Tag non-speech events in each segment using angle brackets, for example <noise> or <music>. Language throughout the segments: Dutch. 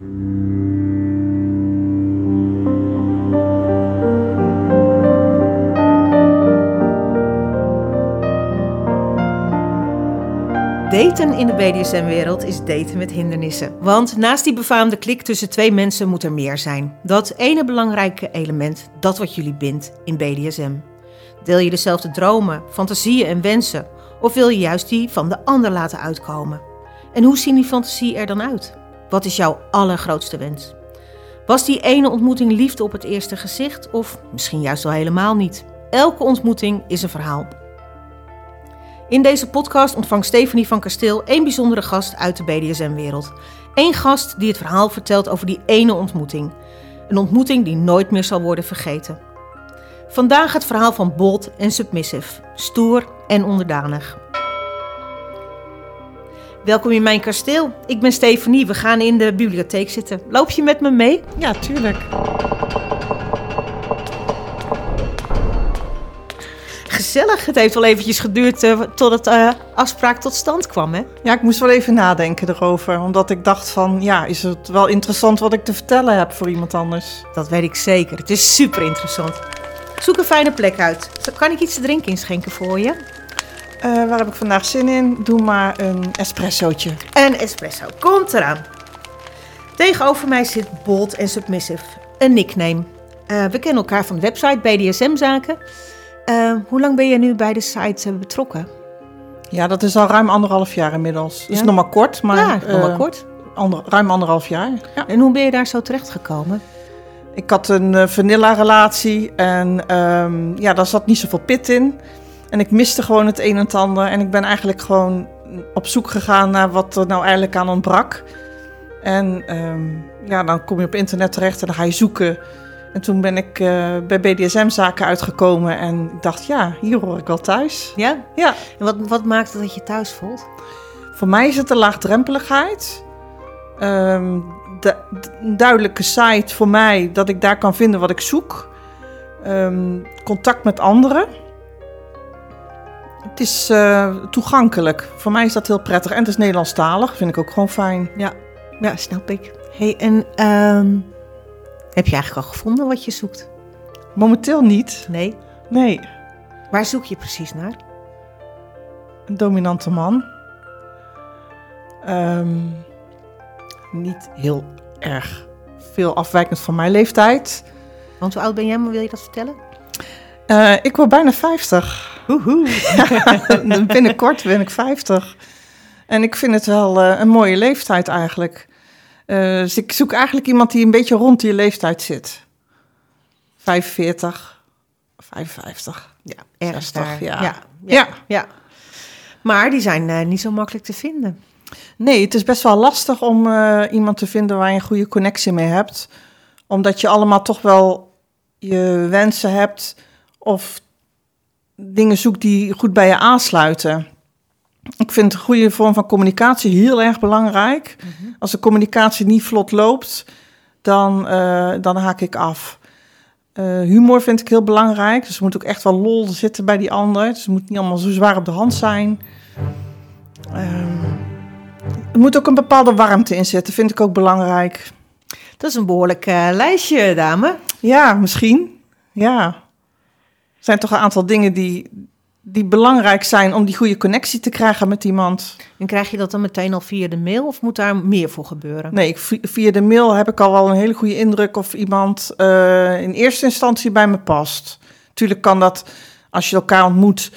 Daten in de BDSM-wereld is daten met hindernissen. Want naast die befaamde klik tussen twee mensen moet er meer zijn. Dat ene belangrijke element, dat wat jullie bindt in BDSM. Deel je dezelfde dromen, fantasieën en wensen? Of wil je juist die van de ander laten uitkomen? En hoe zien die fantasieën er dan uit? Wat is jouw allergrootste wens? Was die ene ontmoeting liefde op het eerste gezicht of misschien juist wel helemaal niet? Elke ontmoeting is een verhaal. In deze podcast ontvangt Stephanie van Kasteel één bijzondere gast uit de BDSM-wereld. Eén gast die het verhaal vertelt over die ene ontmoeting. Een ontmoeting die nooit meer zal worden vergeten. Vandaag het verhaal van bold en submissive, stoer en onderdanig. Welkom in mijn kasteel. Ik ben Stephanie. We gaan in de bibliotheek zitten. Loop je met me mee? Ja, tuurlijk. Gezellig. Het heeft wel eventjes geduurd uh, tot de uh, afspraak tot stand kwam, hè? Ja, ik moest wel even nadenken erover. Omdat ik dacht van, ja, is het wel interessant wat ik te vertellen heb voor iemand anders? Dat weet ik zeker. Het is super interessant. Zoek een fijne plek uit. Kan ik iets te drinken inschenken voor je? Uh, waar heb ik vandaag zin in? Doe maar een espressootje. Een espresso. Komt eraan. Tegenover mij zit Bold en Submissive. Een nickname. Uh, we kennen elkaar van de website BDSM-zaken. Uh, hoe lang ben je nu bij de site betrokken? Ja, dat is al ruim anderhalf jaar inmiddels. Ja? is nog maar kort, maar... Ja, nog maar kort. Ander, ruim anderhalf jaar. Ja. En hoe ben je daar zo terecht gekomen? Ik had een uh, vanilla-relatie en um, ja, daar zat niet zoveel pit in. En ik miste gewoon het een en het ander. En ik ben eigenlijk gewoon op zoek gegaan naar wat er nou eigenlijk aan ontbrak. En um, ja, dan kom je op internet terecht en dan ga je zoeken. En toen ben ik uh, bij BDSM-zaken uitgekomen en ik dacht, ja, hier hoor ik wel thuis. Ja? Ja. En wat, wat maakt het dat je thuis voelt? Voor mij is het de laagdrempeligheid. Um, de, de, duidelijke site voor mij, dat ik daar kan vinden wat ik zoek. Um, contact met anderen. Het is uh, toegankelijk. Voor mij is dat heel prettig. En het is Nederlandstalig, vind ik ook gewoon fijn. Ja, ja snap ik. hey, en um, heb je eigenlijk al gevonden wat je zoekt? Momenteel niet. Nee? Nee. Waar zoek je precies naar? Een dominante man. Um, niet heel erg veel afwijkend van mijn leeftijd. Want hoe oud ben jij, maar wil je dat vertellen? Uh, ik word bijna 50. Woehoe. ja, <laughs> binnenkort ben ik 50. En ik vind het wel uh, een mooie leeftijd eigenlijk. Uh, dus ik zoek eigenlijk iemand die een beetje rond die leeftijd zit. 45, 55. Ja, ergens 60, daar. Ja. Ja, ja, ja. Maar die zijn niet zo makkelijk te vinden. Nee, het is best wel lastig om iemand te vinden waar je een goede connectie mee hebt. Omdat je allemaal toch wel je wensen hebt of dingen zoekt die goed bij je aansluiten. Ik vind een goede vorm van communicatie heel erg belangrijk. Mm-hmm. Als de communicatie niet vlot loopt, dan, uh, dan haak ik af. Uh, humor vind ik heel belangrijk. Dus er moet ook echt wel lol zitten bij die ander. Dus het moet niet allemaal zo zwaar op de hand zijn. Um, er moet ook een bepaalde warmte in zitten, vind ik ook belangrijk. Dat is een behoorlijk uh, lijstje, dame. Ja, misschien. Ja. Er zijn toch een aantal dingen die, die belangrijk zijn om die goede connectie te krijgen met iemand. En krijg je dat dan meteen al via de mail of moet daar meer voor gebeuren? Nee, via de mail heb ik al wel een hele goede indruk of iemand uh, in eerste instantie bij me past. Tuurlijk kan dat, als je elkaar ontmoet,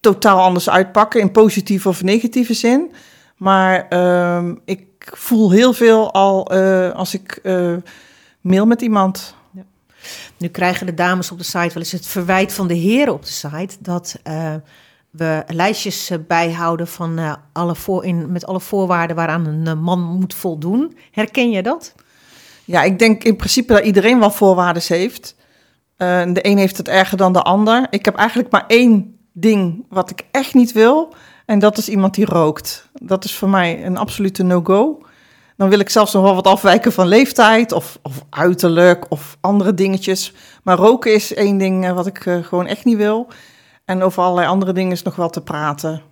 totaal anders uitpakken in positieve of negatieve zin. Maar uh, ik voel heel veel al uh, als ik uh, mail met iemand. Nu krijgen de dames op de site wel eens het verwijt van de heren op de site dat uh, we lijstjes bijhouden van alle voor, met alle voorwaarden waaraan een man moet voldoen. Herken je dat? Ja, ik denk in principe dat iedereen wel voorwaarden heeft. de een heeft het erger dan de ander. Ik heb eigenlijk maar één ding wat ik echt niet wil. En dat is iemand die rookt. Dat is voor mij een absolute no-go. Dan wil ik zelfs nog wel wat afwijken van leeftijd of, of uiterlijk of andere dingetjes. Maar roken is één ding wat ik uh, gewoon echt niet wil. En over allerlei andere dingen is nog wel te praten.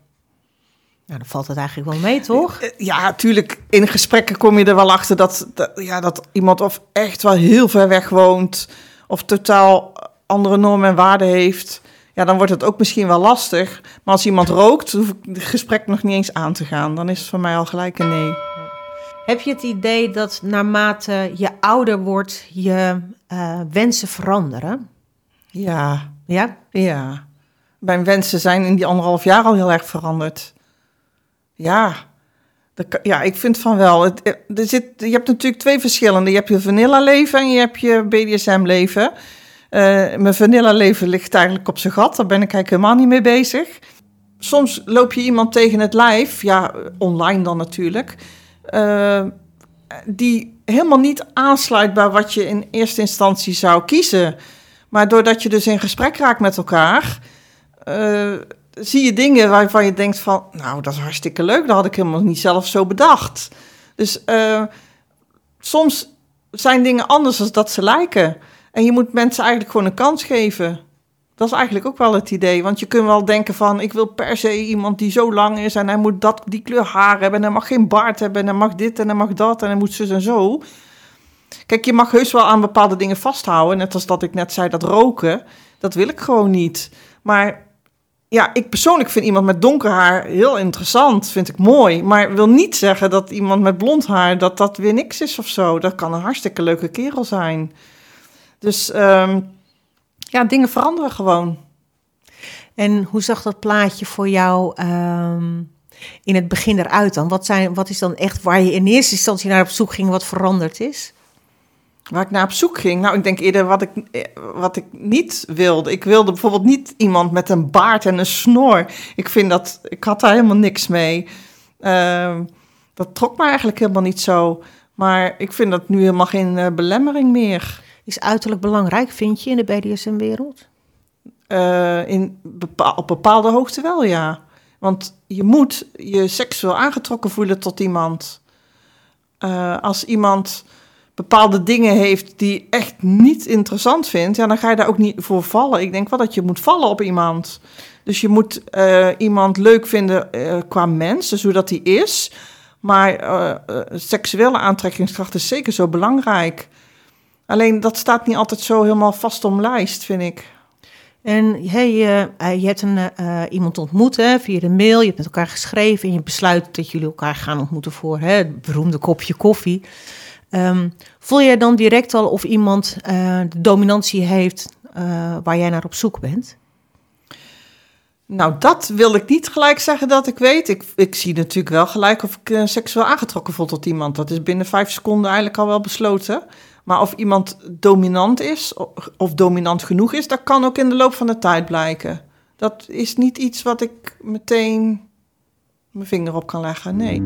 Nou, dan valt het eigenlijk wel mee, toch? Eh, Ja, natuurlijk. In gesprekken kom je er wel achter dat, dat, ja, dat iemand of echt wel heel ver weg woont. Of totaal andere normen en waarden heeft. Ja, dan wordt het ook misschien wel lastig. Maar als iemand rookt, hoef ik het gesprek nog niet eens aan te gaan. Dan is het voor mij al gelijk een nee. Heb je het idee dat naarmate je ouder wordt, je eh, wensen veranderen? Ja, Ja? ja. Mijn wensen zijn in die anderhalf jaar al heel erg veranderd. Ja, ja ik vind van wel. Het, eh, er zit, je hebt natuurlijk twee verschillende. Je hebt je vanilla leven en je hebt je BDSM leven. Eh, mijn vanilla leven ligt eigenlijk op zijn gat. Daar ben ik eigenlijk helemaal niet mee bezig. Soms loop je iemand tegen het lijf, ja, online dan natuurlijk, eh, die helemaal niet aansluit bij wat je in eerste instantie zou kiezen. Maar doordat je dus in gesprek raakt met elkaar, eh, zie je dingen waarvan je denkt van, nou, dat is hartstikke leuk. Dat had ik helemaal niet zelf zo bedacht. Dus eh, soms zijn dingen anders dan dat ze lijken. En je moet mensen eigenlijk gewoon een kans geven. Dat is eigenlijk ook wel het idee. Want je kunt wel denken van, ik wil per se iemand die zo lang is... en hij moet dat, die kleur haar hebben en hij mag geen baard hebben... en hij mag dit en hij mag dat en hij moet zus en zo. Kijk, je mag heus wel aan bepaalde dingen vasthouden. Net als dat ik net zei, dat roken, dat wil ik gewoon niet. Maar ja, ik persoonlijk vind iemand met donker haar heel interessant. Vind ik mooi. Maar wil niet zeggen dat iemand met blond haar, dat dat weer niks is of zo. Dat kan een hartstikke leuke kerel zijn. Dus ehm, ja, dingen veranderen gewoon. En hoe zag dat plaatje voor jou ehm, in het begin eruit dan? Wat, zijn, wat is dan echt waar je in eerste instantie naar op zoek ging, wat veranderd is? Waar ik naar op zoek ging. Nou, ik denk eerder wat ik, wat ik niet wilde. Ik wilde bijvoorbeeld niet iemand met een baard en een snor. Ik vind dat, ik had daar helemaal niks mee. Ehm, dat trok me eigenlijk helemaal niet zo. Maar ik vind dat nu helemaal geen eh, belemmering meer. Is uiterlijk belangrijk, vind je, in de BDSM-wereld? Eh, op bepaalde hoogte wel, ja. Want je moet je seksueel aangetrokken voelen tot iemand. Eh, als iemand bepaalde dingen heeft die echt niet interessant vindt, ja, dan ga je daar ook niet voor vallen. Ik denk wel dat je moet vallen op iemand. Dus je moet eh, iemand leuk vinden qua mens, dus hoe dat hij is. Maar seksuele aantrekkingskracht is zeker zo belangrijk. Alleen dat staat niet altijd zo helemaal vast om lijst, vind ik. En hey, eh, eh, je hebt een, eh, iemand ontmoet hè, via de mail, je hebt met elkaar geschreven en je besluit dat jullie elkaar gaan ontmoeten voor hè, het beroemde kopje koffie. Ehm, voel je dan direct al of iemand de dominantie heeft waar jij naar op zoek bent? Nou, dat wil ik niet gelijk zeggen dat ik weet. Ik, ik zie natuurlijk wel gelijk of ik seksueel aangetrokken voel tot iemand. Dat is binnen vijf seconden eigenlijk al wel besloten. Maar of iemand dominant is of, dominant genoeg is, dat kan ook in de loop van de tijd blijken. Dat is niet iets wat ik meteen mijn vinger op kan leggen, nee.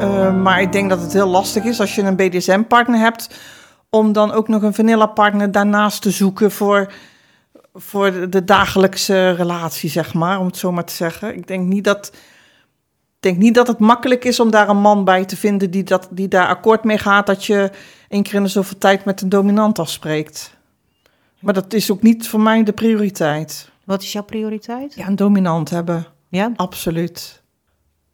Eh, maar ik denk dat het heel lastig is als je een BDSM-partner hebt, om dan ook nog een vanilla-partner daarnaast te zoeken voor, voor de, dagelijkse relatie, zeg maar, om het zo maar te zeggen. Ik denk niet dat, ik denk niet dat het makkelijk is om daar een man bij te vinden die, dat, die daar akkoord mee gaat, dat je één keer in de zoveel tijd met een dominant afspreekt. Maar dat is ook niet voor mij de prioriteit. Wat is jouw prioriteit? Ja, een dominant hebben. Ja, Absoluut.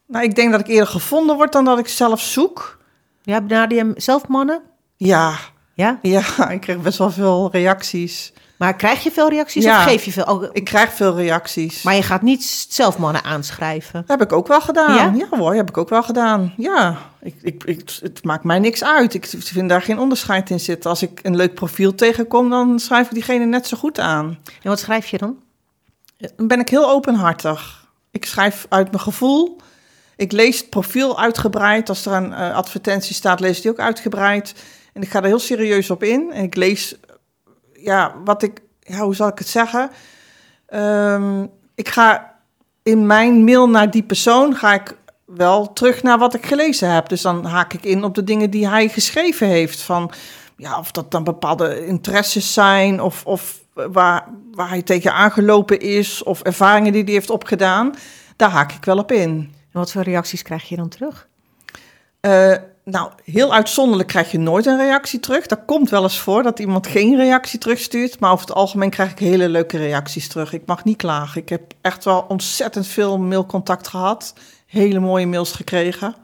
Nou, ik denk dat ik eerder gevonden word dan dat ik zelf zoek. ja benader je zelf mannen? Ja, Ja, ja, <laughs> ik kreeg best wel veel reacties. Maar krijg je veel reacties Ja. of geef je veel? Oh, Ik krijg veel reacties. Maar je gaat niet zelf mannen aanschrijven. Dat heb ik ook wel gedaan. Ja? Ja, hoor, heb ik ook wel gedaan. Ja, ik, ik, ik, het maakt mij niks uit. Ik vind daar geen onderscheid in zitten. Als ik een leuk profiel tegenkom, dan schrijf ik diegene net zo goed aan. En wat schrijf je dan? Dan ben ik heel openhartig. Ik schrijf uit mijn gevoel. Ik lees het profiel uitgebreid. Als er een eh, advertentie staat, lees ik die ook uitgebreid. En ik ga er heel serieus op in. En ik lees, eh, ja, wat ik, ja, hoe zal ik het zeggen? Ehm, ik ga in mijn mail naar die persoon, ga ik wel terug naar wat ik gelezen heb. Dus dan haak ik in op de dingen die hij geschreven heeft. Van, ja, of dat dan bepaalde interesses zijn, of, of waar, waar hij tegen aangelopen is, of ervaringen die hij heeft opgedaan. Daar haak ik wel op in. En wat voor reacties krijg je dan terug? Eh, nou, heel uitzonderlijk krijg je nooit een reactie terug. Dat komt wel eens voor dat iemand geen reactie terugstuurt. Maar over het algemeen krijg ik hele leuke reacties terug. Ik mag niet klagen. Ik heb echt wel ontzettend veel mailcontact gehad. Hele mooie mails gekregen.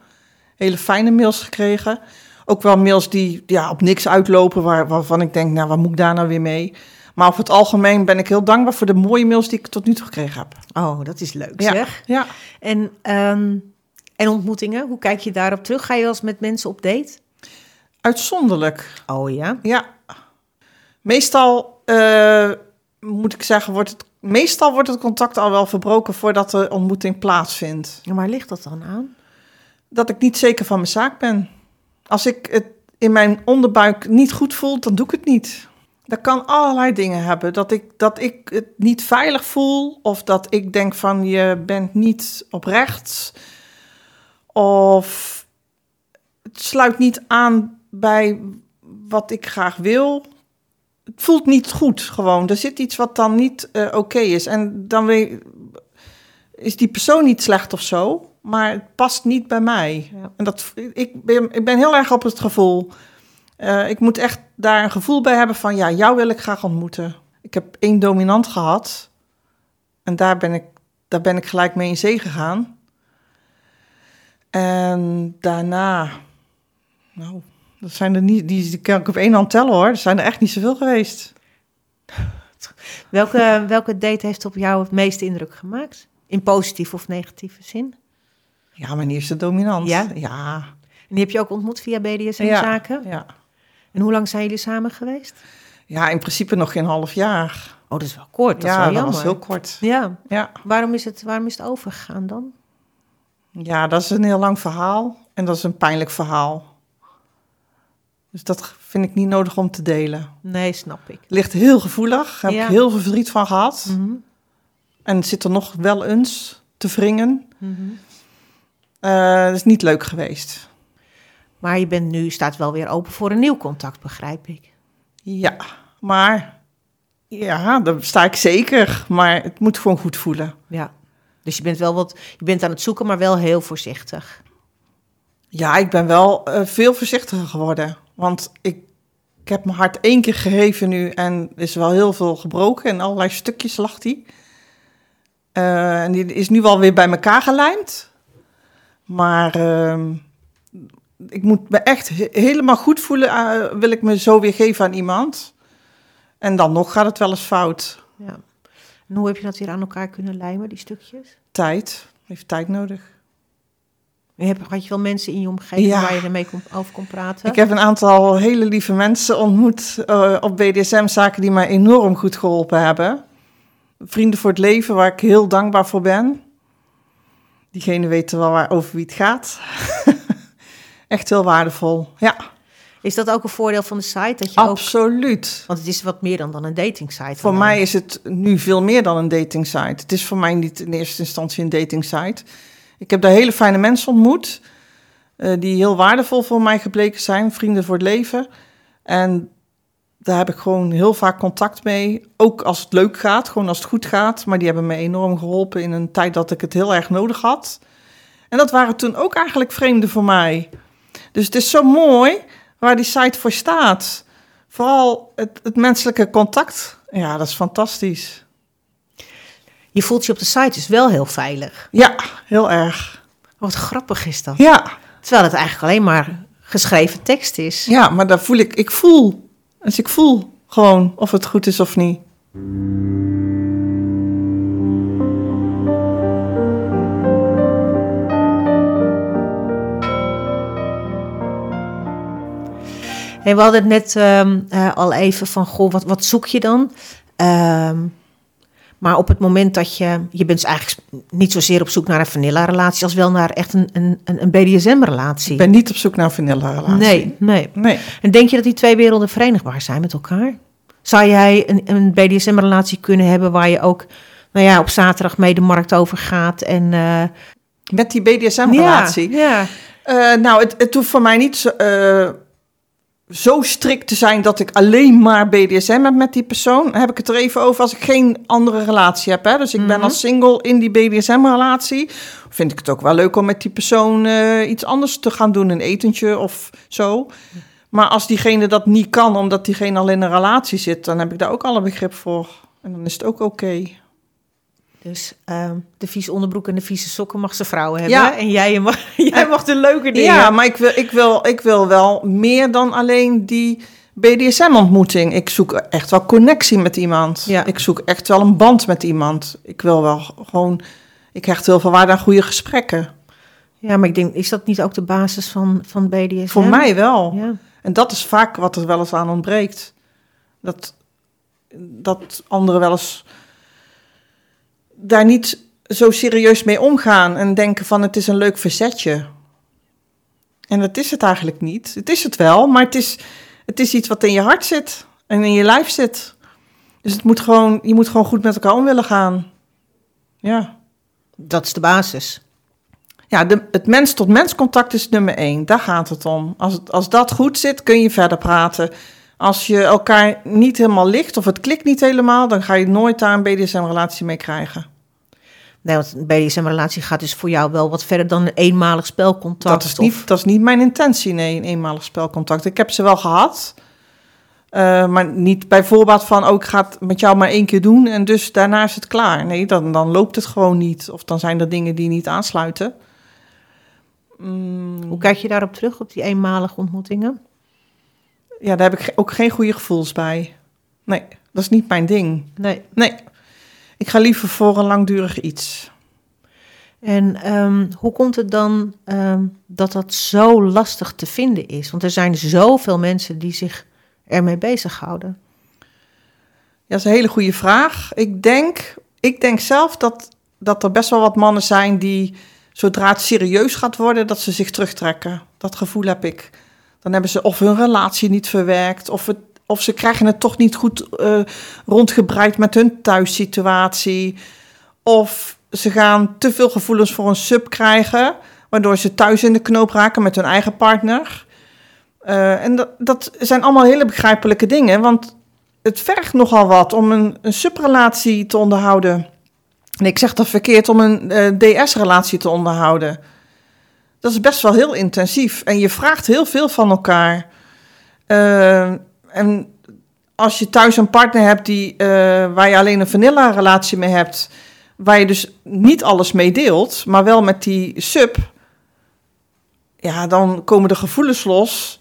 Hele fijne mails gekregen. Ook wel mails die ja, op niks uitlopen, waar, waarvan ik denk, nou, wat moet ik daar nou weer mee? Maar over het algemeen ben ik heel dankbaar voor de mooie mails die ik tot nu toe gekregen heb. Oh, dat is leuk Ja, zeg. ja. En, ehm, en ontmoetingen, hoe kijk je daarop terug? Ga je als met mensen op date? uitzonderlijk. Oh ja. Ja. Meestal eh, moet ik zeggen, wordt het, meestal wordt het contact al wel verbroken voordat de ontmoeting plaatsvindt. En waar ligt dat dan aan? Dat ik niet zeker van mijn zaak ben. Als ik het in mijn onderbuik niet goed voel, dan doe ik het niet. Dat kan allerlei dingen hebben. Dat ik, dat ik het niet veilig voel, of dat ik denk van je bent niet oprecht, of het sluit niet aan bij wat ik graag wil. Het voelt niet goed gewoon. Er zit iets wat dan niet eh, oké is. En dan is die persoon niet slecht of zo, maar het past niet bij mij. Ja. En dat, ik, ben, ik ben heel erg op het gevoel. Eh, ik moet echt daar een gevoel bij hebben van, ja, jou wil ik graag ontmoeten. Ik heb één dominant gehad en daar ben ik, daar ben ik gelijk mee in zee gegaan. En daarna, nou, dat zijn er niet, die, die kan ik op één hand tellen hoor. Er zijn er echt niet zoveel geweest. <laughs> Welke, welke date heeft op jou het meeste indruk gemaakt? In positieve of negatieve zin? Ja, mijn eerste dominant. Ja? Ja. En die heb je ook ontmoet via BDSM-zaken? Ja. En hoe lang zijn jullie samen geweest? ja, in principe nog geen half jaar. Oh, dat is wel kort. Dat is ja, wel dat was heel kort. Ja. Ja. Waarom is, het, waarom is het overgegaan dan? Ja, dat is een heel lang verhaal. En dat is een pijnlijk verhaal. Dus dat vind ik niet nodig om te delen. Nee, snap ik. Ligt heel gevoelig. Heb Ja. ik heel veel verdriet van gehad. Mhm. En het zit er nog wel eens te wringen. Eh, dat is niet leuk geweest. Maar je bent nu, staat wel weer open voor een nieuw contact, begrijp ik. Ja, maar ja, daar sta ik zeker. Maar het moet gewoon goed voelen. Ja. Dus je bent wel wat, je bent aan het zoeken, maar wel heel voorzichtig. Ja, ik ben wel eh, veel voorzichtiger geworden. Want ik, ik heb mijn hart één keer geheven nu en er is wel heel veel gebroken. En allerlei stukjes lag die. Eh, en die is nu wel weer bij elkaar gelijmd. Maar ehm, ik moet me echt he- helemaal goed voelen. eh, wil ik me zo weer geven aan iemand. En dan nog gaat het wel eens fout. Ja. En hoe heb je dat weer aan elkaar kunnen lijmen, die stukjes? Tijd. Heeft tijd nodig. En heb, had je wel mensen in je omgeving Ja. waar je ermee kon, over kon praten? Ik heb een aantal hele lieve mensen ontmoet eh, op BDSM-zaken die mij enorm goed geholpen hebben. Vrienden voor het leven, waar ik heel dankbaar voor ben. Diegene weten wel waar, over wie het gaat. <laughs> Echt heel waardevol. Ja, Is dat ook een voordeel van de site? Dat je ook, absoluut. want het is wat meer dan, dan een dating site. Voor mij is het nu veel meer dan een dating site. Het is voor mij niet in eerste instantie een dating site. Ik heb daar hele fijne mensen ontmoet. eh, die heel waardevol voor mij gebleken zijn. Vrienden voor het leven. En daar heb ik gewoon heel vaak contact mee. Ook als het leuk gaat, gewoon als het goed gaat. Maar die hebben me enorm geholpen in een tijd dat ik het heel erg nodig had. En dat waren toen ook eigenlijk vreemden voor mij. Dus het is zo mooi waar die site voor staat. Vooral het, het menselijke contact. Ja, dat is fantastisch. Je voelt je op de site dus wel heel veilig. Ja, heel erg. Wat grappig is dat. Ja, Terwijl het eigenlijk alleen maar geschreven tekst is. ja maar daar voel ik, ik voel. Dus ik voel gewoon of het goed is of niet. Hey, we hadden het net ehm, eh, al even van, goh, wat, wat zoek je dan? Ehm, maar op het moment dat je, je bent eigenlijk niet zozeer op zoek naar een vanilla-relatie, als wel naar echt een, een, een een BDSM-relatie. Ik ben niet op zoek naar een vanilla relatie. Nee, nee. Nee. En denk je dat die twee werelden verenigbaar zijn met elkaar? Zou jij een, een BDSM-relatie kunnen hebben waar je ook, nou ja, op zaterdag mee de markt over gaat en... eh, Met die BDSM-relatie. Ja, ja. Eh, nou, het, het hoeft voor mij niet zo, zo strikt te zijn dat ik alleen maar BDSM heb met die persoon. Heb ik het er even over als ik geen andere relatie heb. Hè? Dus ik ben Mhm. als single in die BDSM-relatie. Vind ik het ook wel leuk om met die persoon eh, iets anders te gaan doen, een etentje of zo. Maar als diegene dat niet kan, omdat diegene al in een relatie zit, dan heb ik daar ook alle begrip voor. En dan is het ook oké. Dus ehm, de vieze onderbroek en de vieze sokken mag ze vrouwen hebben. Ja. En jij mag, <laughs> jij mag de leuke dingen. Ja, maar ik wil, ik, wil, ik wil wel meer dan alleen die BDSM-ontmoeting. Ik zoek echt wel connectie met iemand. Ja. Ik zoek echt wel een band met iemand. Ik wil wel gewoon... Ik hecht heel veel waarde aan goede gesprekken. Ja, maar ik denk, is dat niet ook de basis van, van BDSM? Voor mij wel. Ja. En dat is vaak wat er wel eens aan ontbreekt. Dat, dat anderen wel eens daar niet zo serieus mee omgaan en denken van het is een leuk verzetje. En dat is het eigenlijk niet. Het is het wel, maar het is, het is iets wat in je hart zit en in je lijf zit. Dus het moet gewoon, je moet gewoon goed met elkaar om willen gaan. Ja. Dat is de basis. Ja, de, het mens-tot-mens contact is nummer één. Daar gaat het om. Als, als dat goed zit, kun je verder praten. Als je elkaar niet helemaal ligt of het klikt niet helemaal, dan ga je nooit daar een BDSM-relatie mee krijgen. Nee, want een BDSM-relatie gaat dus voor jou wel wat verder dan een eenmalig spelcontact. Dat is, of- niet, dat is niet mijn intentie, nee, een eenmalig spelcontact. Ik heb ze wel gehad, eh, maar niet bij voorbaat van, oh, ik ga het met jou maar één keer doen en dus daarna is het klaar. Nee, dan, dan loopt het gewoon niet. Of dan zijn er dingen die niet aansluiten. Mm, Hoe kijk je daarop terug, op die eenmalige ontmoetingen? Ja, daar heb ik ook geen goede gevoelens bij. Nee, dat is niet mijn ding. Nee. Nee, ik ga liever voor een langdurig iets. En ehm, hoe komt het dan ehm, dat dat zo lastig te vinden is? Want er zijn zoveel mensen die zich ermee bezighouden. Ja, dat is een hele goede vraag. Ik denk, ik denk zelf dat, dat er best wel wat mannen zijn die, zodra het serieus gaat worden, dat ze zich terugtrekken. Dat gevoel heb ik. Dan hebben ze of hun relatie niet verwerkt, of, of ze krijgen het toch niet goed eh, rondgebreid met hun thuissituatie. Of ze gaan te veel gevoelens voor een sub krijgen, waardoor ze thuis in de knoop raken met hun eigen partner. Eh, en dat, dat zijn allemaal hele begrijpelijke dingen, want het vergt nogal wat om een, een subrelatie te onderhouden. En ik zeg dat verkeerd, om een eh, DS-relatie te onderhouden. Dat is best wel heel intensief en je vraagt heel veel van elkaar. Eh, en als je thuis een partner hebt die, eh, waar je alleen een vanilla-relatie mee hebt, waar je dus niet alles mee deelt, maar wel met die sub, ja, dan komen de gevoelens los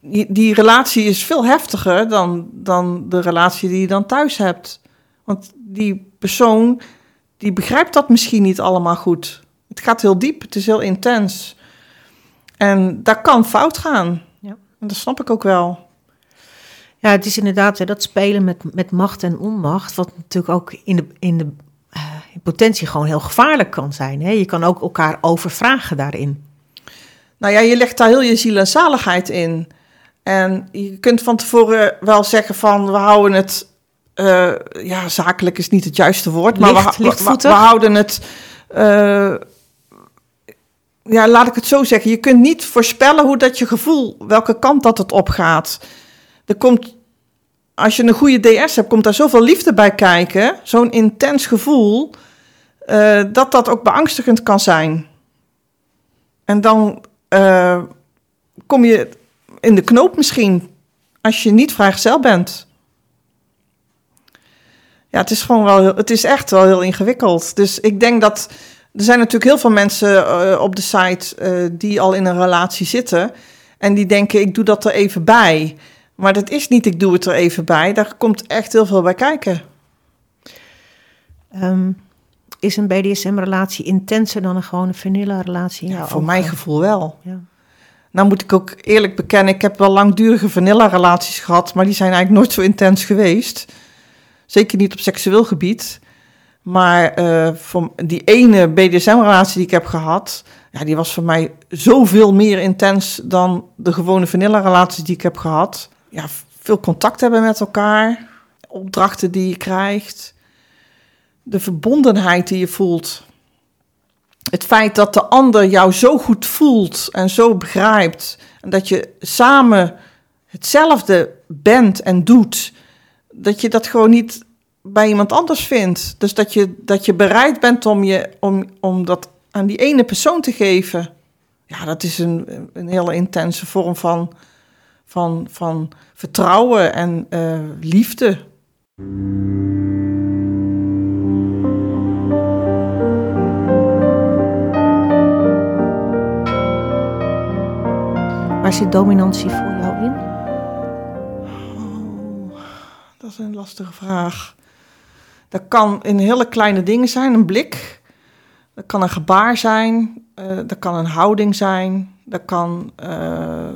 die, die relatie is veel heftiger dan, dan de relatie die je dan thuis hebt. Want die persoon, die begrijpt dat misschien niet allemaal goed. Het gaat heel diep, het is heel intens. En dat kan fout gaan. Ja. En dat snap ik ook wel. Ja, het is inderdaad hè, dat spelen met, met macht en onmacht, wat natuurlijk ook in de, in de eh, in potentie gewoon heel gevaarlijk kan zijn. Hè? Je kan ook elkaar overvragen daarin. Nou ja, je legt daar heel je ziel en zaligheid in. En je kunt van tevoren wel zeggen van we houden het. eh, ja, zakelijk is niet het juiste woord. Maar Licht- we houden het. eh, ja, laat ik het zo zeggen. Je kunt niet voorspellen hoe dat je gevoel, welke kant dat het opgaat. Er komt, als je een goede DS hebt, komt daar zoveel liefde bij kijken. Zo'n intens gevoel. eh, dat dat ook beangstigend kan zijn. En dan eh, kom je in de knoop misschien als je niet vrijgezel bent. Ja, het is gewoon wel, het is echt wel heel ingewikkeld. Dus ik denk dat er zijn natuurlijk heel veel mensen eh, op de site eh, die al in een relatie zitten en die denken ik doe dat er even bij. Maar dat is niet ik doe het er even bij. Daar komt echt heel veel bij kijken. Ehm, is een BDSM-relatie intenser dan een gewone vanilla-relatie? Ja, voor mijn gevoel wel. Ja. Nou moet ik ook eerlijk bekennen, ik heb wel langdurige vanilla-relaties gehad, maar die zijn eigenlijk nooit zo intens geweest. Zeker niet op seksueel gebied. Maar eh, die ene BDSM-relatie die ik heb gehad, ja, die was voor mij zoveel meer intens dan de gewone vanilla-relaties die ik heb gehad. Ja, veel contact hebben met elkaar, opdrachten die je krijgt, de verbondenheid die je voelt. het feit dat de ander jou zo goed voelt en zo begrijpt. En dat je samen hetzelfde bent en doet. Dat je dat gewoon niet bij iemand anders vindt. Dus dat je, dat je bereid bent om, je, om, om dat aan die ene persoon te geven. Ja, dat is een, een hele intense vorm van, van, van vertrouwen en uh, liefde. Waar zit dominantie voor jou in? Oh, dat is een lastige vraag. Dat kan in hele kleine dingen zijn, een blik. Dat kan een gebaar zijn. Uh, dat kan een houding zijn. Dat kan uh,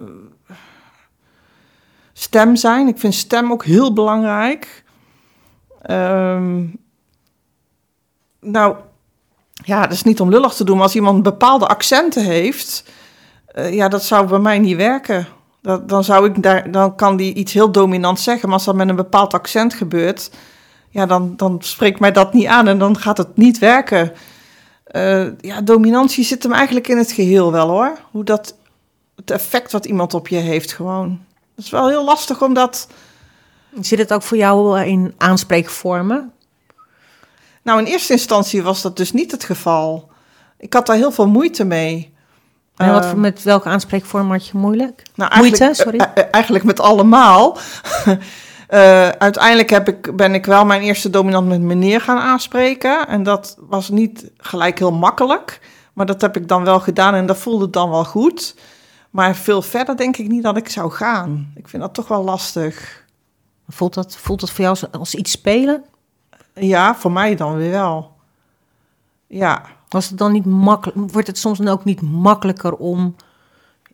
stem zijn. Ik vind stem ook heel belangrijk. Um, nou, ja, dat is niet om lullig te doen, maar als iemand bepaalde accenten heeft, uh, ja, dat zou bij mij niet werken. Dat, dan, zou ik daar, dan kan die iets heel dominant zeggen, maar als dat met een bepaald accent gebeurt, ja, dan, dan spreekt mij dat niet aan en dan gaat het niet werken. Uh, ja, dominantie zit hem eigenlijk in het geheel wel hoor. Hoe dat, het effect wat iemand op je heeft gewoon. Het is wel heel lastig om dat... Zit het ook voor jou in aanspreekvormen? Nou, in eerste instantie was dat dus niet het geval. Ik had daar heel veel moeite mee. En wat, met welke aanspreekvorm had je moeilijk? Nou, moeite, sorry. Uh, eigenlijk met allemaal. <laughs> Uh, uiteindelijk heb ik, ben ik wel mijn eerste dominant met meneer gaan aanspreken. En dat was niet gelijk heel makkelijk. Maar dat heb ik dan wel gedaan en dat voelde dan wel goed. Maar veel verder denk ik niet dat ik zou gaan. Ik vind dat toch wel lastig. Voelt dat, voelt dat voor jou als iets spelen? Ja, voor mij dan weer wel. Ja. Was het dan niet makkelijk? Wordt het soms dan ook niet makkelijker om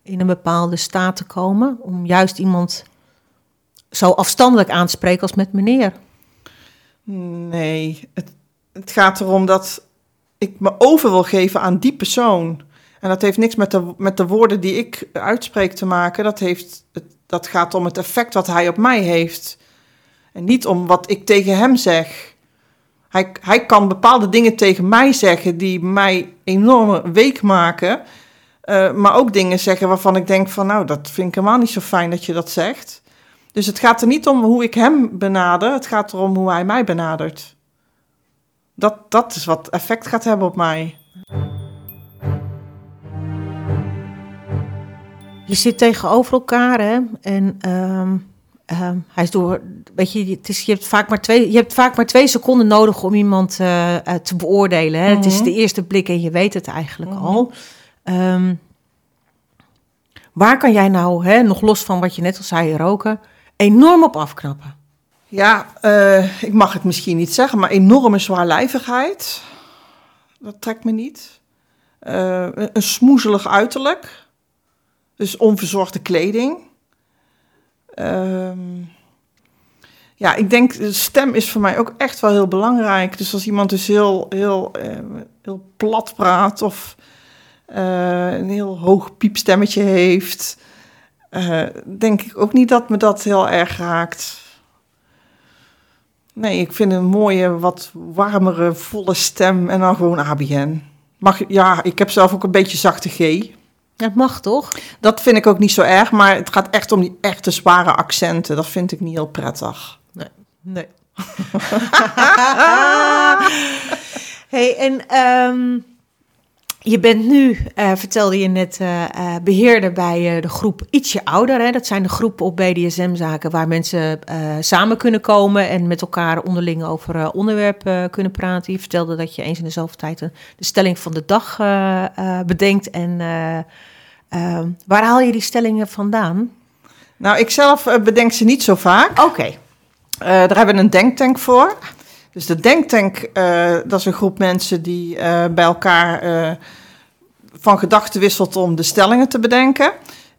in een bepaalde staat te komen? Om juist iemand zo afstandelijk aan te spreken als met meneer? Nee, het, het gaat erom dat ik me over wil geven aan die persoon. En dat heeft niks met de, met de woorden die ik uitspreek te maken. Dat, heeft, dat gaat om het effect wat hij op mij heeft. En niet om wat ik tegen hem zeg. Hij, hij kan bepaalde dingen tegen mij zeggen die mij enorm week maken. Uh, maar ook dingen zeggen waarvan ik denk van nou, dat vind ik helemaal niet zo fijn dat je dat zegt. Dus het gaat er niet om hoe ik hem benader, het gaat erom hoe hij mij benadert. Dat, dat is wat effect gaat hebben op mij. Je zit tegenover elkaar hè? en um, um, hij is door. Weet je, het is, je, hebt vaak maar twee, je hebt vaak maar twee seconden nodig om iemand uh, uh, te beoordelen. Hè? Mm -hmm. Het is de eerste blik en je weet het eigenlijk mm -hmm. al. Um, waar kan jij nou, hè, nog los van wat je net al zei, roken, enorm op afknappen? Ja, uh, ik mag het misschien niet zeggen, maar enorme zwaarlijvigheid. Dat trekt me niet. Uh, een smoezelig uiterlijk. Dus onverzorgde kleding. Um, ja, ik denk, de stem is voor mij ook echt wel heel belangrijk. Dus als iemand dus heel, heel, uh, heel plat praat of een heel hoog piepstemmetje heeft, uh, denk ik ook niet dat me dat heel erg raakt. Nee, ik vind een mooie, wat warmere, volle stem en dan gewoon ABN. Mag, ja, ik heb zelf ook een beetje zachte G. Dat mag toch? Dat vind ik ook niet zo erg, maar het gaat echt om die echte zware accenten. Dat vind ik niet heel prettig. Nee. Nee. <laughs> hey, en um, je bent nu, uh, vertelde je net, uh, uh, beheerder bij de groep Ietsje Ouder. Hè? Dat zijn de groepen op BDSM-zaken waar mensen samen kunnen komen en met elkaar onderling over onderwerpen kunnen praten. Je vertelde dat je eens in de zoveel tijd de stelling van de dag bedenkt. En waar haal je die stellingen vandaan? Nou, ik zelf bedenk ze niet zo vaak. Oké. Okay. daar hebben we een denktank voor. Dus de Denktank, uh, dat is een groep mensen die uh, bij elkaar uh, van gedachten wisselt om de stellingen te bedenken.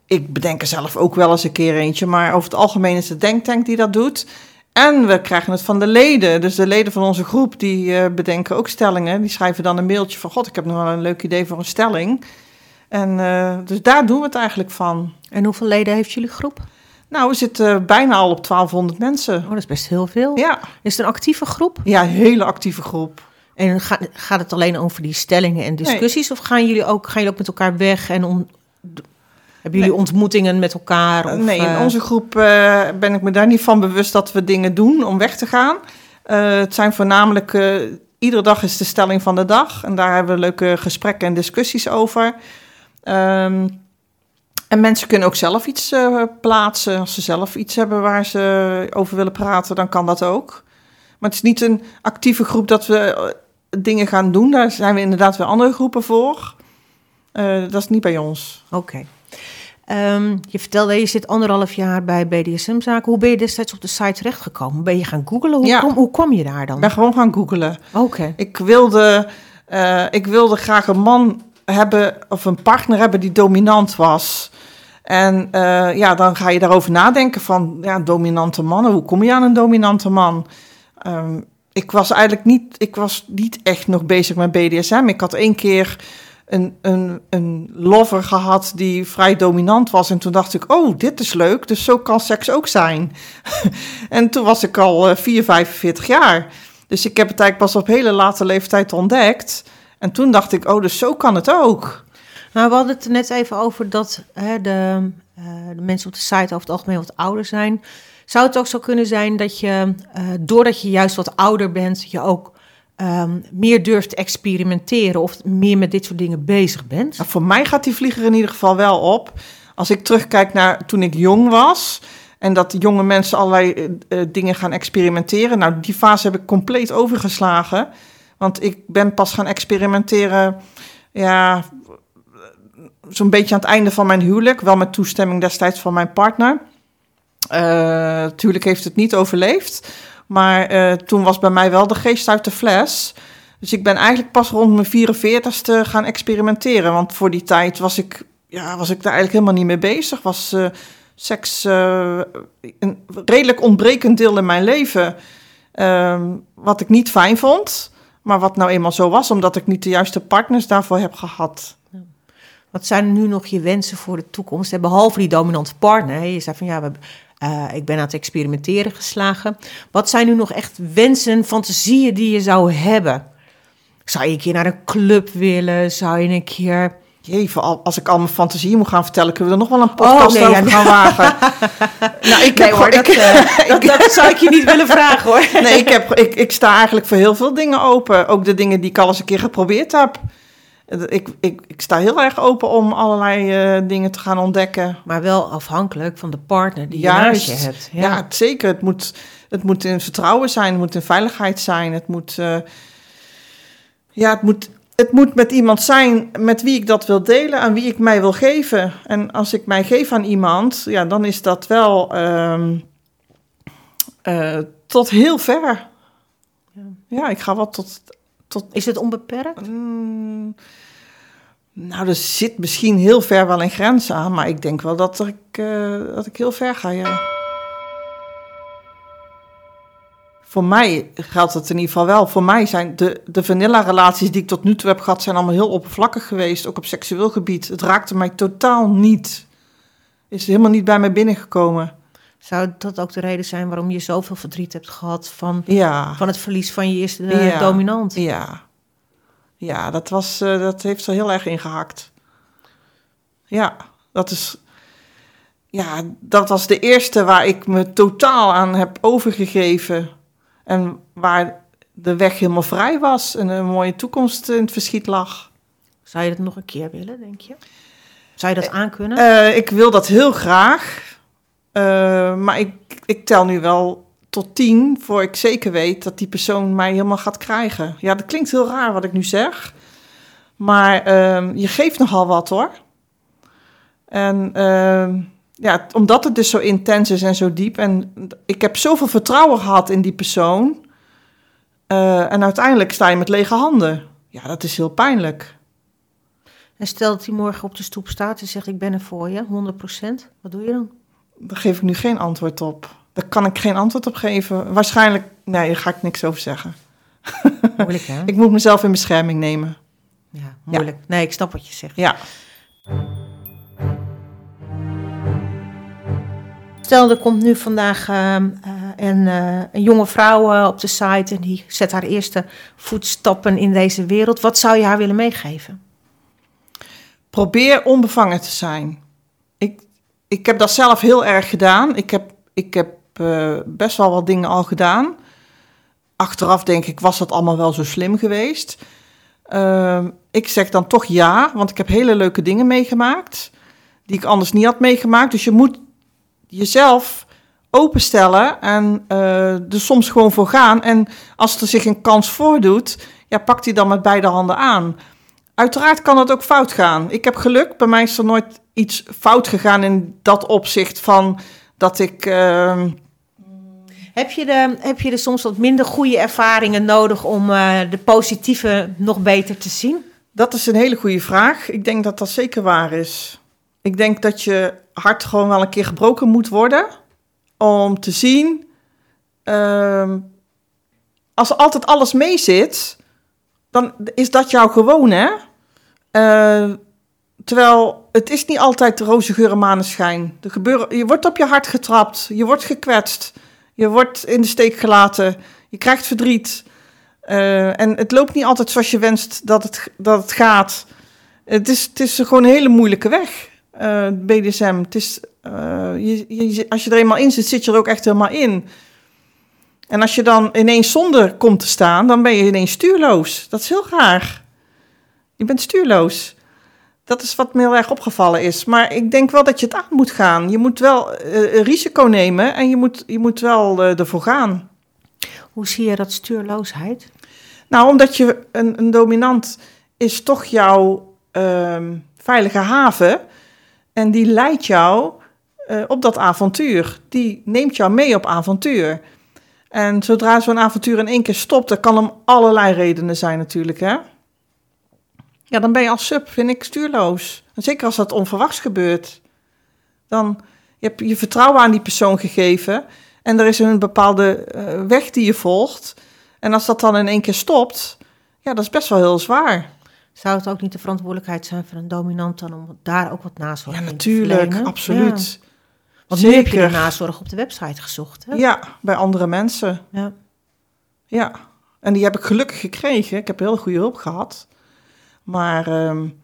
Ik bedenk er zelf ook wel eens een keer eentje, maar over het algemeen is de Denktank die dat doet. En we krijgen het van de leden. Dus de leden van onze groep die bedenken ook stellingen. Die schrijven dan een mailtje van: God, ik heb nog wel een leuk idee voor een stelling. En dus daar doen we het eigenlijk van. En hoeveel leden heeft jullie groep? Nou, we zitten bijna al op 1200 mensen. Oh, dat is best heel veel. Ja. Is het een actieve groep? Ja, een hele actieve groep. En ga- gaat het alleen over die stellingen en discussies? Of gaan jullie, ook, gaan jullie ook met elkaar weg? En om, hebben jullie ontmoetingen met elkaar? Of, nee, in eh, onze groep eh, ben ik me daar niet van bewust dat we dingen doen om weg te gaan. Eh, het zijn voornamelijk, eh, iedere dag is de stelling van de dag. En daar hebben we leuke gesprekken en discussies over. Ehm, en mensen kunnen ook zelf iets eh, plaatsen. Als ze zelf iets hebben waar ze over willen praten, dan kan dat ook. Maar het is niet een actieve groep dat we eh, dingen gaan doen. Daar zijn we inderdaad weer andere groepen voor. Eh, dat is niet bij ons. Oké. Ehm, je vertelde, je zit anderhalf jaar bij BDSM-zaken. Hoe ben je destijds op de site terechtgekomen? Ben je gaan googlen? Hoe, Ja. kom, hoe kwam je daar dan? Ik ben gewoon gaan googlen. Oké. Ik wilde, ik wilde graag een man hebben of een partner hebben die dominant was. En eh, ja, dan ga je daarover nadenken van ja, dominante mannen. Hoe kom je aan een dominante man? Ehm, ik was eigenlijk niet, ik was niet echt nog bezig met BDSM. Ik had één keer een, een, een lover gehad die vrij dominant was. En toen dacht ik, oh, dit is leuk. Dus zo kan seks ook zijn. <laughs> en toen was ik al eh, 4, 45 jaar. Dus ik heb het eigenlijk pas op hele late leeftijd ontdekt. En toen dacht ik, oh, dus zo kan het ook. Nou, we hadden het net even over dat hè, de, eh, de mensen op de site over het algemeen wat ouder zijn. Zou het ook zo kunnen zijn dat je, eh, doordat je juist wat ouder bent, je ook ehm, meer durft te experimenteren of meer met dit soort dingen bezig bent? Nou, voor mij gaat die vlieger in ieder geval wel op. Als ik terugkijk naar toen ik jong was. En dat jonge mensen allerlei eh, dingen gaan experimenteren. Nou, die fase heb ik compleet overgeslagen. Want ik ben pas gaan experimenteren. Ja, zo'n beetje aan het einde van mijn huwelijk. Wel met toestemming destijds van mijn partner. Eh natuurlijk heeft het niet overleefd. Maar eh, toen was bij mij wel de geest uit de fles. Dus ik ben eigenlijk pas rond mijn 44ste gaan experimenteren. Want voor die tijd was ik, ja, was ik daar eigenlijk helemaal niet mee bezig. Was eh, seks eh, een redelijk ontbrekend deel in mijn leven. Ehm, wat ik niet fijn vond. Maar wat nou eenmaal zo was, omdat ik niet de juiste partners daarvoor heb gehad. Wat zijn nu nog je wensen voor de toekomst? Behalve die dominante partner, je zei van ja, we eh, ik ben aan het experimenteren geslagen. Wat zijn nu nog echt wensen, fantasieën die je zou hebben? Zou je een keer naar een club willen? Zou je een keer... Als ik al mijn fantasieën moet gaan vertellen, kunnen we er nog wel een podcast Oh, nee, ja, over gaan wagen. <laughs> nou, ik Nee heb hoor, gewoon- dat, ik- eh, <laughs> dat, dat zou ik je niet willen vragen hoor. <laughs> Nee, ik, heb, ik, ik sta eigenlijk voor heel veel dingen open. Ook de dingen die ik al eens een keer geprobeerd heb. Ik, ik, ik sta heel erg open om allerlei eh, dingen te gaan ontdekken. Maar wel afhankelijk van de partner die je Juist. naast je hebt. Ja, het- zeker. Het moet, het moet in vertrouwen zijn, het moet in veiligheid zijn. Het moet, eh, ja, het moet, het moet met iemand zijn met wie ik dat wil delen, aan wie ik mij wil geven. En als ik mij geef aan iemand, ja, dan is dat wel ehm, eh, tot heel ver. Ja. Ja, ik ga wel tot, tot Is het onbeperkt? Mm, nou, er zit misschien heel ver wel een grens aan, maar ik denk wel dat ik, eh, dat ik heel ver ga, ja. Voor mij geldt het in ieder geval wel. Voor mij zijn de, de vanilla-relaties die ik tot nu toe heb gehad, zijn allemaal heel oppervlakkig geweest, ook op seksueel gebied. Het raakte mij totaal niet. Is helemaal niet bij mij binnengekomen. Zou dat ook de reden zijn waarom je zoveel verdriet hebt gehad van, Ja. van het verlies van je eerste eh, Ja. dominant? Ja, ja dat, was, eh, dat heeft er heel erg ingehakt. Ja, dat is. Ja, dat was de eerste waar ik me totaal aan heb overgegeven. En waar de weg helemaal vrij was en een mooie toekomst in het verschiet lag. Zou je dat nog een keer willen, denk je? Zou je dat aankunnen? Eh, ik wil dat heel graag. Eh, maar ik, ik tel nu wel tot tien voor ik zeker weet dat die persoon mij helemaal gaat krijgen. Ja, dat klinkt heel raar wat ik nu zeg. Maar ehm, je geeft nogal wat hoor. En ehm, ja, omdat het dus zo intens is en zo diep. En ik heb zoveel vertrouwen gehad in die persoon. Eh, en uiteindelijk sta je met lege handen. Ja, dat is heel pijnlijk. En stel dat hij morgen op de stoep staat en zegt: Ik ben er voor je, 100%. Wat doe je dan? Daar geef ik nu geen antwoord op. Daar kan ik geen antwoord op geven. Waarschijnlijk, nee, daar ga ik niks over zeggen. <laughs> Moeilijk, hè? Ik moet mezelf in bescherming nemen. Ja, moeilijk. Nee, ik snap wat je zegt. Ja. Stel, er komt nu vandaag ehm, eh, en eh, een jonge vrouw eh, op de site en die zet haar eerste voetstappen in deze wereld. Wat zou je haar willen meegeven? Probeer onbevangen te zijn. Ik, ik heb dat zelf heel erg gedaan. Ik heb, ik heb best wel wat dingen al gedaan. Achteraf denk ik, was dat allemaal wel zo slim geweest? Ehm, ik zeg dan toch ja, want ik heb hele leuke dingen meegemaakt. Die ik anders niet had meegemaakt. Dus je moet jezelf openstellen en uh, er soms gewoon voor gaan. En als er zich een kans voordoet, ja, pak die dan met beide handen aan. Uiteraard kan het ook fout gaan. Ik heb geluk, bij mij is er nooit iets fout gegaan in dat opzicht van dat ik. Uh... Heb je, de, heb je er soms wat minder goede ervaringen nodig om uh, de positieve nog beter te zien? Dat is een hele goede vraag. Ik denk dat dat zeker waar is. Ik denk dat je hart gewoon wel een keer gebroken moet worden om te zien. Uh, als altijd alles mee zit, dan is dat jouw gewoon, hè? Uh, terwijl het is niet altijd roze geur en maneschijn. Er gebeuren, je wordt op je hart getrapt, je wordt gekwetst, je wordt in de steek gelaten, je krijgt verdriet. Uh, en het loopt niet altijd zoals je wenst dat het, dat het gaat. Het is, het is gewoon een hele moeilijke weg, uh, BDSM. Het is, je, je, als je er eenmaal in zit, zit je er ook echt helemaal in. En als je dan ineens zonder komt te staan, dan ben je ineens stuurloos. Dat is heel raar. Je bent stuurloos. Dat is wat me heel erg opgevallen is. Maar ik denk wel dat je het aan moet gaan. Je moet wel uh, risico nemen en je moet, je moet wel ervoor gaan. Hoe zie je dat stuurloosheid? Nou, omdat je een, een dominant is toch jouw uh, veilige haven. En die leidt jou uh, op dat avontuur. Die neemt jou mee op avontuur. En zodra zo'n avontuur in één keer stopt, dat kan om allerlei redenen zijn natuurlijk, hè. Ja, dan ben je als sub, vind ik, stuurloos. En zeker als dat onverwachts gebeurt. Dan je je vertrouwen aan die persoon gegeven en er is een bepaalde uh, weg die je volgt. En als dat dan in één keer stopt, ja, dat is best wel heel zwaar. Zou het ook niet de verantwoordelijkheid zijn van een dominant dan om daar ook wat nazorg ja, natuurlijk, absoluut. Ja. Want Zeker. nu heb je de nazorg op de website gezocht. Hè? Ja, bij andere mensen. Ja. Ja, en die heb ik gelukkig gekregen. Ik heb heel goede hulp gehad. Maar um,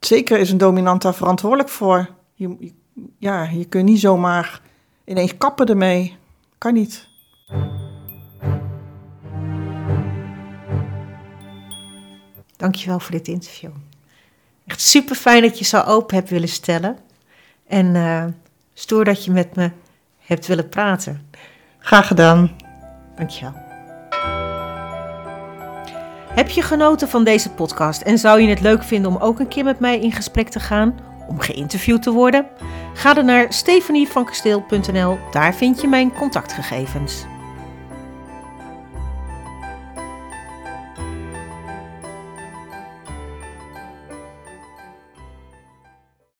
zeker is een dominant daar verantwoordelijk voor. Je, je, ja, je kunt niet zomaar ineens kappen ermee. Kan niet. Dankjewel voor dit interview. Echt super fijn dat je zo open hebt willen stellen. En uh, stoer dat je met me hebt willen praten. Graag gedaan. Dankjewel. Heb je genoten van deze podcast en zou je het leuk vinden om ook een keer met mij in gesprek te gaan? Om geïnterviewd te worden? Ga dan naar stefanievankasteel.nl, daar vind je mijn contactgegevens.